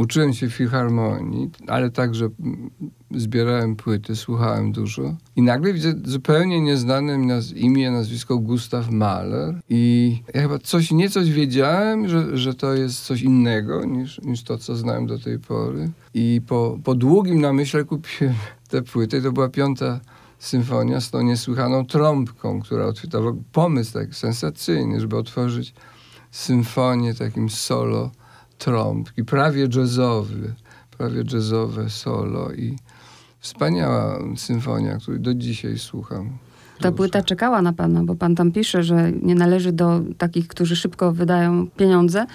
Uczyłem się filharmonii, ale także mm, zbierałem płyty, słuchałem dużo. I nagle widzę zupełnie nieznane mi naz- imię, nazwisko Gustav Mahler. I ja chyba coś, niecoś wiedziałem, że, że to jest coś innego niż, niż to, co znałem do tej pory. I po, po długim namyśle kupiłem te płyty. To była piąta symfonia z tą niesłychaną trąbką, która otwierała pomysł tak sensacyjny, żeby otworzyć symfonię takim solo trąbki, prawie jazzowy, prawie jazzowe solo i wspaniała symfonia, której do dzisiaj słucham. Ta płyta czekała na pana, bo pan tam pisze, że nie należy do takich, którzy szybko wydają pieniądze.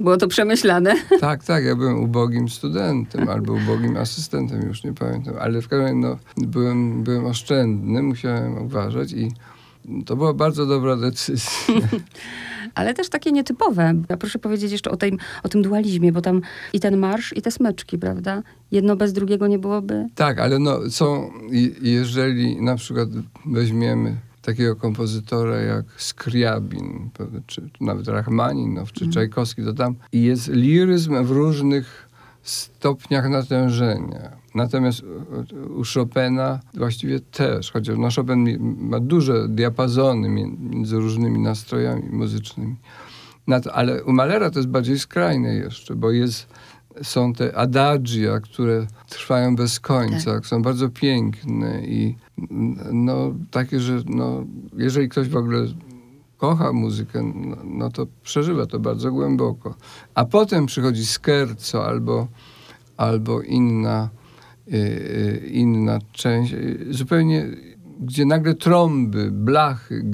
Było to przemyślane. Tak, tak, ja byłem ubogim studentem albo ubogim asystentem, już nie pamiętam, ale w każdym razie no, byłem, byłem oszczędny, musiałem uważać i to była bardzo dobra decyzja. Ale też takie nietypowe. Ja proszę powiedzieć jeszcze o, tej, o tym dualizmie, bo tam i ten marsz, i te smyczki, prawda? Jedno bez drugiego nie byłoby... Tak, ale no, są, i- jeżeli na przykład weźmiemy takiego kompozytora jak Skriabin, czy, czy nawet Rachmaninow, czy Czajkowski, to tam jest liryzm w różnych stopniach natężenia. Natomiast u- Chopina właściwie też, chociaż no Chopin ma duże diapazony mię- między różnymi nastrojami muzycznymi. Ale u Malera to jest bardziej skrajne jeszcze, bo jest, są te adagia, które trwają bez końca, są bardzo piękne i no, takie, że no, jeżeli ktoś w ogóle kocha muzykę, no, no to przeżywa to bardzo głęboko. A potem przychodzi scherzo albo, albo inna, inna część, y, zupełnie, gdzie nagle trąby, blachy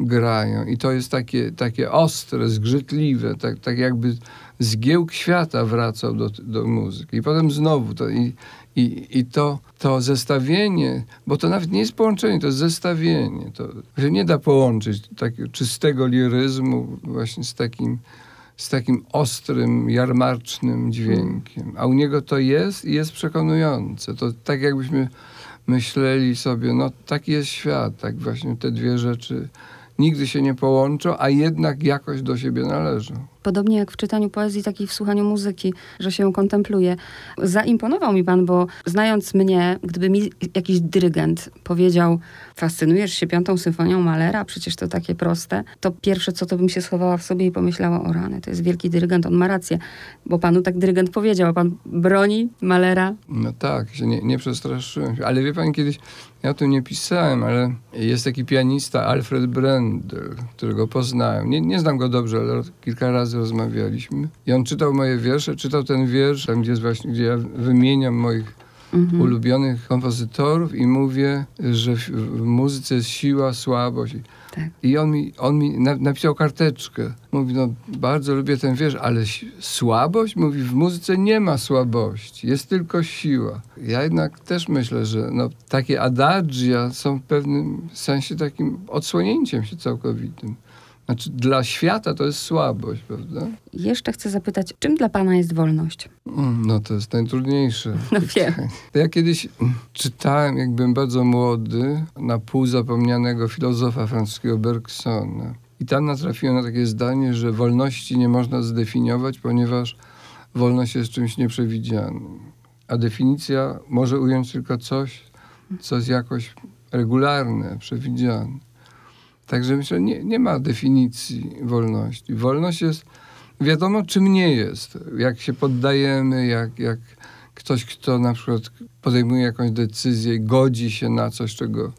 grają i to jest takie, takie ostre, zgrzytliwe, tak, tak jakby zgiełk świata wracał do, do muzyki. I potem znowu to i, i, i to, to zestawienie, bo to nawet nie jest połączenie, to jest zestawienie. To się nie da połączyć takiego czystego liryzmu właśnie z takim, z takim ostrym, jarmarcznym dźwiękiem. A u niego to jest i jest przekonujące. To tak jakbyśmy myśleli sobie, no taki jest świat, tak właśnie te dwie rzeczy nigdy się nie połączą, a jednak jakoś do siebie należą. Podobnie jak w czytaniu poezji, tak i w słuchaniu muzyki, że się ją kontempluje. Zaimponował mi pan, bo znając mnie, gdyby mi jakiś dyrygent powiedział, fascynujesz się piątą symfonią Malera, przecież to takie proste, to pierwsze co to bym się schowała w sobie i pomyślała, o rany, to jest wielki dyrygent, on ma rację, bo panu tak dyrygent powiedział, a pan broni Malera. No tak, się nie, nie przestraszyłem. Ale wie pan, kiedyś ja o tym nie pisałem, ale jest taki pianista Alfred Brendel, którego poznałem. Nie, nie znam go dobrze, ale kilka razy rozmawialiśmy. I on czytał moje wiersze, czytał ten wiersz, tam gdzie, jest właśnie, gdzie ja wymieniam moich mhm. ulubionych kompozytorów i mówię, że w, w muzyce jest siła, słabość. Tak. I on mi, on mi napisał karteczkę. Mówi, no bardzo lubię ten wiersz, ale słabość? Mówi, w muzyce nie ma słabości, jest tylko siła. Ja jednak też myślę, że no, takie adagia są w pewnym sensie takim odsłonięciem się całkowitym. Znaczy, dla świata to jest słabość, prawda? Jeszcze chcę zapytać, czym dla pana jest wolność? Mm, no to jest najtrudniejsze. No wiem. Ja kiedyś czytałem, jak byłem bardzo młody, na pół zapomnianego filozofa francuskiego Bergsona. I tam natrafiłem na takie zdanie, że wolności nie można zdefiniować, ponieważ wolność jest czymś nieprzewidzianym. A definicja może ująć tylko coś, co jest jakoś regularne, przewidziane. Także myślę, nie, nie ma definicji wolności. Wolność jest, wiadomo czym nie jest. Jak się poddajemy, jak, jak ktoś, kto na przykład podejmuje jakąś decyzję i godzi się na coś, czego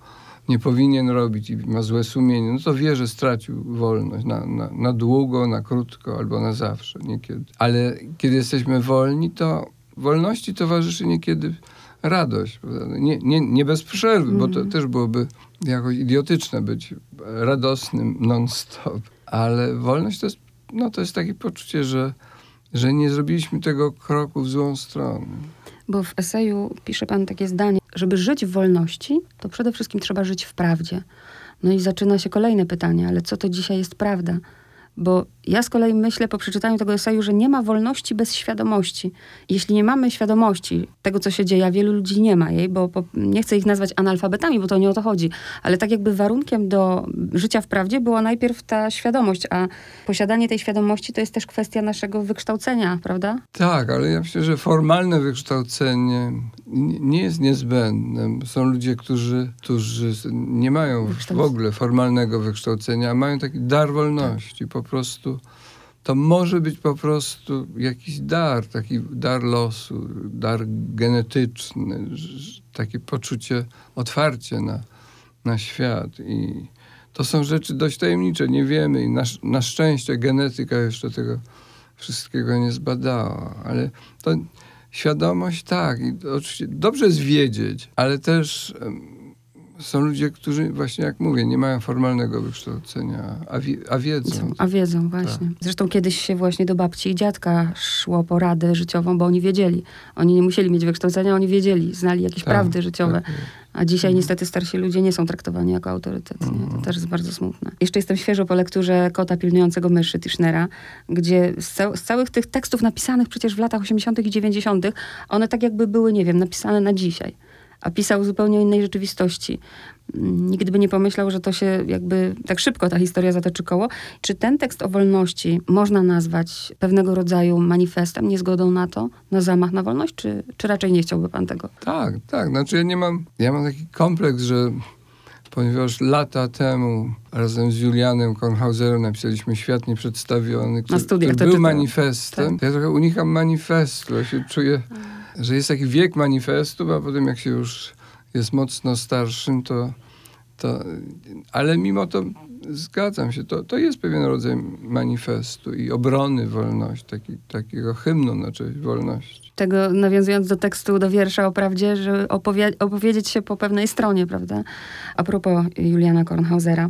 nie powinien robić i ma złe sumienie, no to wie, że stracił wolność na, na, na długo, na krótko albo na zawsze, niekiedy. Ale kiedy jesteśmy wolni, to wolności towarzyszy niekiedy radość. Nie, nie, nie bez przerwy, mm. bo to mhm. też byłoby jakoś idiotyczne być radosnym non-stop. Ale wolność to jest, no, to jest takie poczucie, że, że nie zrobiliśmy tego kroku w złą stronę. Bo w eseju pisze pan takie zdanie, żeby żyć w wolności, to przede wszystkim trzeba żyć w prawdzie. No i zaczyna się kolejne pytanie, ale co to dzisiaj jest prawda? Bo ja z kolei myślę po przeczytaniu tego eseju, że nie ma wolności bez świadomości. Jeśli nie mamy świadomości tego, co się dzieje, a wielu ludzi nie ma jej, bo, bo, nie chcę ich nazwać analfabetami, bo to nie o to chodzi, ale tak jakby warunkiem do życia w prawdzie była najpierw ta świadomość, a posiadanie tej świadomości to jest też kwestia naszego wykształcenia, prawda? Tak, ale ja myślę, że formalne wykształcenie nie jest niezbędne. Są ludzie, którzy, którzy nie mają w ogóle formalnego wykształcenia, a mają taki dar wolności. Po prostu to może być po prostu jakiś dar, taki dar losu, dar genetyczny, takie poczucie otwarcia na, na świat. I to są rzeczy dość tajemnicze, nie wiemy. I na, na szczęście genetyka jeszcze tego wszystkiego nie zbadała, ale to świadomość tak, i oczywiście dobrze jest wiedzieć, ale też są ludzie, którzy właśnie, jak mówię, nie mają formalnego wykształcenia, a, wi a wiedzą. A wiedzą, właśnie. Tak. Zresztą kiedyś się właśnie do babci i dziadka szło po radę życiową, bo oni wiedzieli. Oni nie musieli mieć wykształcenia, oni wiedzieli, znali jakieś tak, prawdy życiowe. Tak, a dzisiaj mhm. niestety starsi ludzie nie są traktowani jako autorytet. To mhm. też jest bardzo smutne. Jeszcze jestem świeżo po lekturze Kota pilnującego myszy Tischnera, gdzie z, z całych tych tekstów napisanych przecież w latach 80. i 90., one tak jakby były, nie wiem, napisane na dzisiaj a pisał zupełnie innej rzeczywistości. Nigdy by nie pomyślał, że to się jakby tak szybko ta historia zatoczy koło. Czy ten tekst o wolności można nazwać pewnego rodzaju manifestem, niezgodą na to, na zamach na wolność, czy, czy raczej nie chciałby pan tego? Tak, tak. Znaczy ja nie mam, ja mam taki kompleks, że ponieważ lata temu razem z Julianem Kornhauserem napisaliśmy Świat Nieprzedstawiony, który, Na studiach, który był manifestem. Tak. Ja trochę unikam manifestu. Ja się czuję... Że jest taki wiek manifestu, a potem jak się już jest mocno starszym, to, to ale mimo to zgadzam się, to, to jest pewien rodzaj manifestu i obrony wolności, taki, takiego hymnu na cześć wolności. Tego nawiązując do tekstu, do wiersza o prawdzie, że opowie opowiedzieć się po pewnej stronie, prawda? A propos Juliana Kornhausera.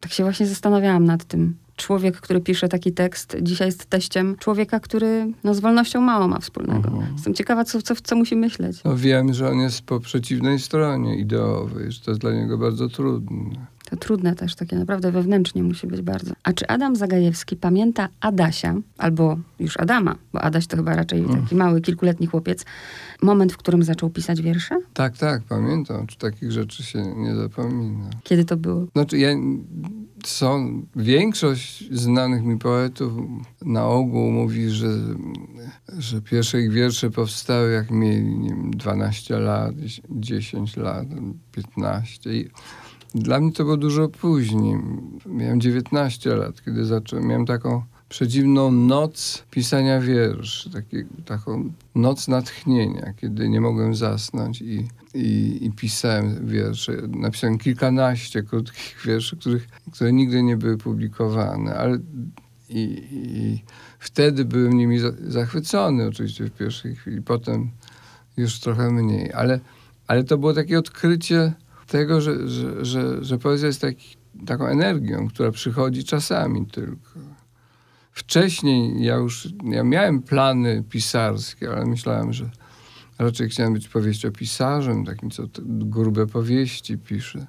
Tak się właśnie zastanawiałam nad tym człowiek, który pisze taki tekst, dzisiaj jest teściem człowieka, który no, z wolnością mało ma wspólnego. Mhm. Jestem ciekawa, co, co, co musi myśleć. No wiem, że on jest po przeciwnej stronie ideowej, że to jest dla niego bardzo trudne. To trudne też, takie naprawdę wewnętrznie musi być bardzo. A czy Adam Zagajewski pamięta Adasia, albo już Adama, bo Adaś to chyba raczej taki mm. mały, kilkuletni chłopiec, moment, w którym zaczął pisać wiersze? Tak, tak, pamiętam. Czy takich rzeczy się nie zapomina. Kiedy to było? Znaczy, ja są, większość znanych mi poetów na ogół mówi, że, że pierwsze ich wiersze powstały jak mieli nie wiem, 12 lat, 10 lat, 15. I dla mnie to było dużo później. Miałem 19 lat, kiedy zacząłem. Miałem taką przedziwną noc pisania wierszy, taki, taką noc natchnienia, kiedy nie mogłem zasnąć i, i, i, pisałem wiersze. Napisałem kilkanaście krótkich wierszy, których, które nigdy nie były publikowane, ale i, i wtedy byłem nimi zachwycony oczywiście w pierwszej chwili, potem już trochę mniej, ale, ale to było takie odkrycie tego, że, że, że, że poezja jest taki, taką energią, która przychodzi czasami tylko. Wcześniej ja już ja miałem plany pisarskie, ale myślałem, że raczej chciałem być powieściopisarzem, takim, co grube powieści pisze.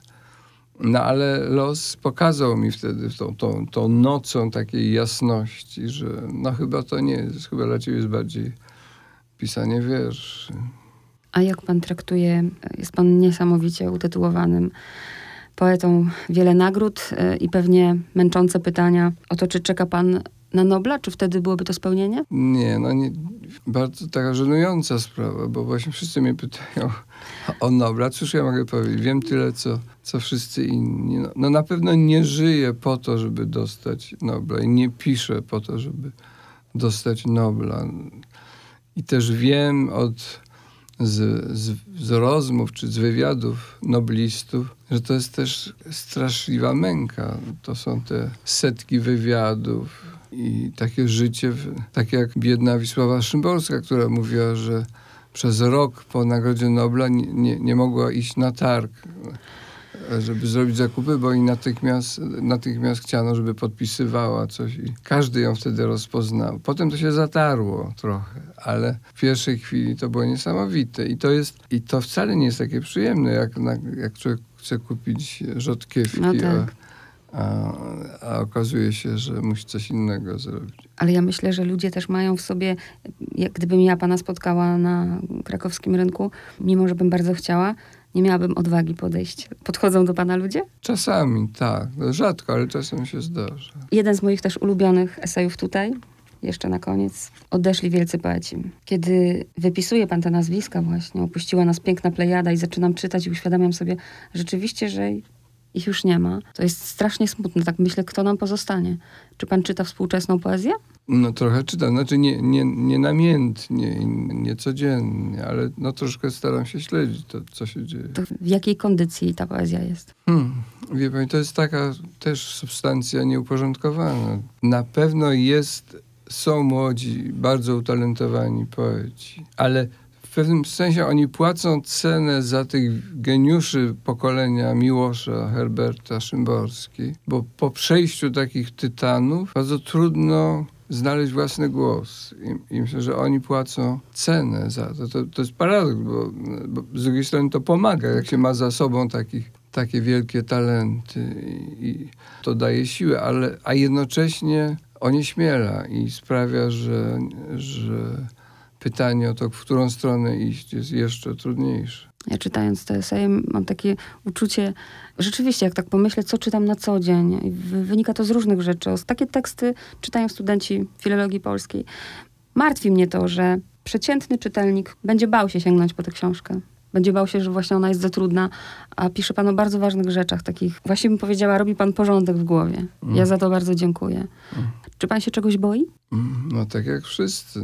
No ale los pokazał mi wtedy tą, tą, tą nocą takiej jasności, że no chyba to nie jest, chyba dla ciebie jest bardziej pisanie wierszy. A jak pan traktuje, jest pan niesamowicie utytułowanym poetą, wiele nagród y, i pewnie męczące pytania o to, czy czeka pan na Nobla? Czy wtedy byłoby to spełnienie? Nie, no nie, bardzo taka żenująca sprawa, bo właśnie wszyscy mnie pytają o Nobla. Cóż ja mogę powiedzieć? Wiem tyle, co, co wszyscy inni. No, no na pewno nie żyję po to, żeby dostać Nobla i nie piszę po to, żeby dostać Nobla. I też wiem od z, z, z rozmów czy z wywiadów noblistów, że to jest też straszliwa męka. To są te setki wywiadów, i takie życie, takie jak biedna Wisława Szymborska, która mówiła, że przez rok po Nagrodzie Nobla nie, nie, nie mogła iść na targ, żeby zrobić zakupy, bo i natychmiast, natychmiast chciano, żeby podpisywała coś i każdy ją wtedy rozpoznał. Potem to się zatarło trochę, ale w pierwszej chwili to było niesamowite i to jest, i to wcale nie jest takie przyjemne, jak, jak człowiek chce kupić rzodkiewki. No tak a, a okazuje się, że musi coś innego zrobić. Ale ja myślę, że ludzie też mają w sobie, jak gdybym ja pana spotkała na krakowskim rynku, mimo że bym bardzo chciała, nie miałabym odwagi podejść. Podchodzą do pana ludzie? Czasami, tak. Rzadko, ale czasem się zdarza. Jeden z moich też ulubionych esejów tutaj, jeszcze na koniec. Odeszli wielcy poeci. Kiedy wypisuje pan te nazwiska właśnie, opuściła nas piękna plejada i zaczynam czytać i uświadamiam sobie rzeczywiście, że ich już nie ma. To jest strasznie smutne. Tak myślę, kto nam pozostanie. Czy pan czyta współczesną poezję? No trochę czytam, znaczy nie, nie, nie namiętnie, nie codziennie, ale no troszkę staram się śledzić to, co się dzieje. To w jakiej kondycji ta poezja jest? Hmm, wie pani, to jest taka też substancja nieuporządkowana. Na pewno jest, są młodzi, bardzo utalentowani poeci, ale w pewnym sensie oni płacą cenę za tych geniuszy pokolenia Miłosza, Herberta, Szymborski, bo po przejściu takich tytanów bardzo trudno znaleźć własny głos. I, I, myślę, że oni płacą cenę za to. To, to jest paradoks, bo, bo, z drugiej strony to pomaga, jak się ma za sobą takich, takie wielkie talenty i, i to daje siłę, ale, a jednocześnie onieśmiela i sprawia, że, że pytanie o to, w którą stronę iść, jest jeszcze trudniejsze. Ja czytając te eseje mam takie uczucie, rzeczywiście, jak tak pomyślę, co czytam na co dzień, wynika to z różnych rzeczy. Takie teksty czytają studenci filologii polskiej. Martwi mnie to, że przeciętny czytelnik będzie bał się sięgnąć po tę książkę. Będzie bał się, że właśnie ona jest za trudna, a pisze pan o bardzo ważnych rzeczach, takich, właśnie bym powiedziała, robi pan porządek w głowie. Mm. Ja za to bardzo dziękuję. Mm. Czy pan się czegoś boi? Mm, no tak jak wszyscy.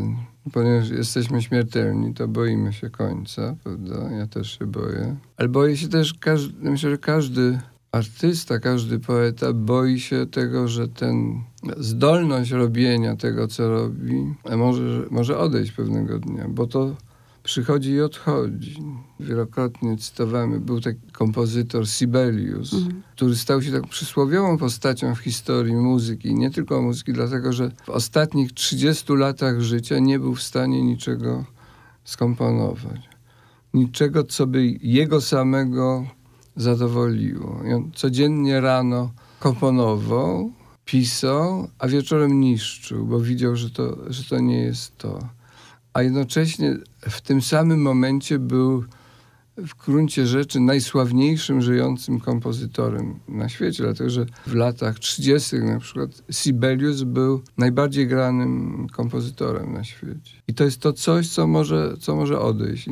Ponieważ jesteśmy śmiertelni, to boimy się końca, prawda? Ja też się boję. Ale boję się też, każdy, myślę, że każdy artysta, każdy poeta boi się tego, że ten zdolność robienia tego, co robi, może, może odejść pewnego dnia, bo to przychodzi i odchodzi. Wielokrotnie cytowany był taki kompozytor Sibelius, mhm. który stał się taką przysłowiową postacią w historii muzyki. Nie tylko muzyki, dlatego że w ostatnich 30 latach życia nie był w stanie niczego skomponować. Niczego, co by jego samego zadowoliło. I on codziennie rano komponował, pisał, a wieczorem niszczył, bo widział, że to, że to nie jest to a jednocześnie w tym samym momencie był w gruncie rzeczy najsławniejszym żyjącym kompozytorem na świecie, dlatego że w latach 30. na przykład Sibelius był najbardziej granym kompozytorem na świecie. I to jest to coś, co może, co może odejść. I,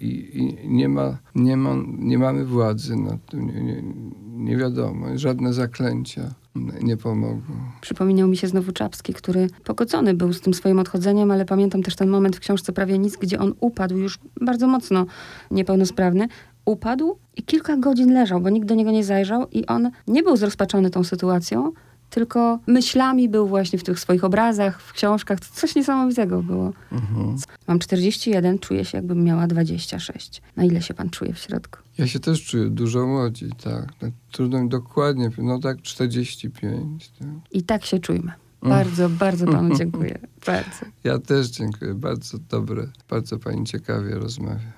i, i nie, ma, nie, ma, nie mamy władzy nad tym. Nie, nie, nie wiadomo. Żadne zaklęcia nie pomogą. Przypominał mi się znowu Czapski, który pogodzony był z tym swoim odchodzeniem, ale pamiętam też ten moment w książce Prawie nic, gdzie on upadł już bardzo mocno niepełnosprawny. Upadł i kilka godzin leżał, bo nikt do niego nie zajrzał i on nie był zrozpaczony tą sytuacją, tylko myślami był właśnie w tych swoich obrazach, w książkach. Coś niesamowitego było. Mhm. Mam 41, czuję się jakbym miała 26. Na ile się pan czuje w środku? Ja się też czuję dużo młodziej, tak. tak. Trudno mi dokładnie, no tak 45. Tak. I tak się czujmy. Bardzo, bardzo panu dziękuję. Bardzo. Ja też dziękuję. Bardzo dobre, bardzo pani ciekawie rozmawia.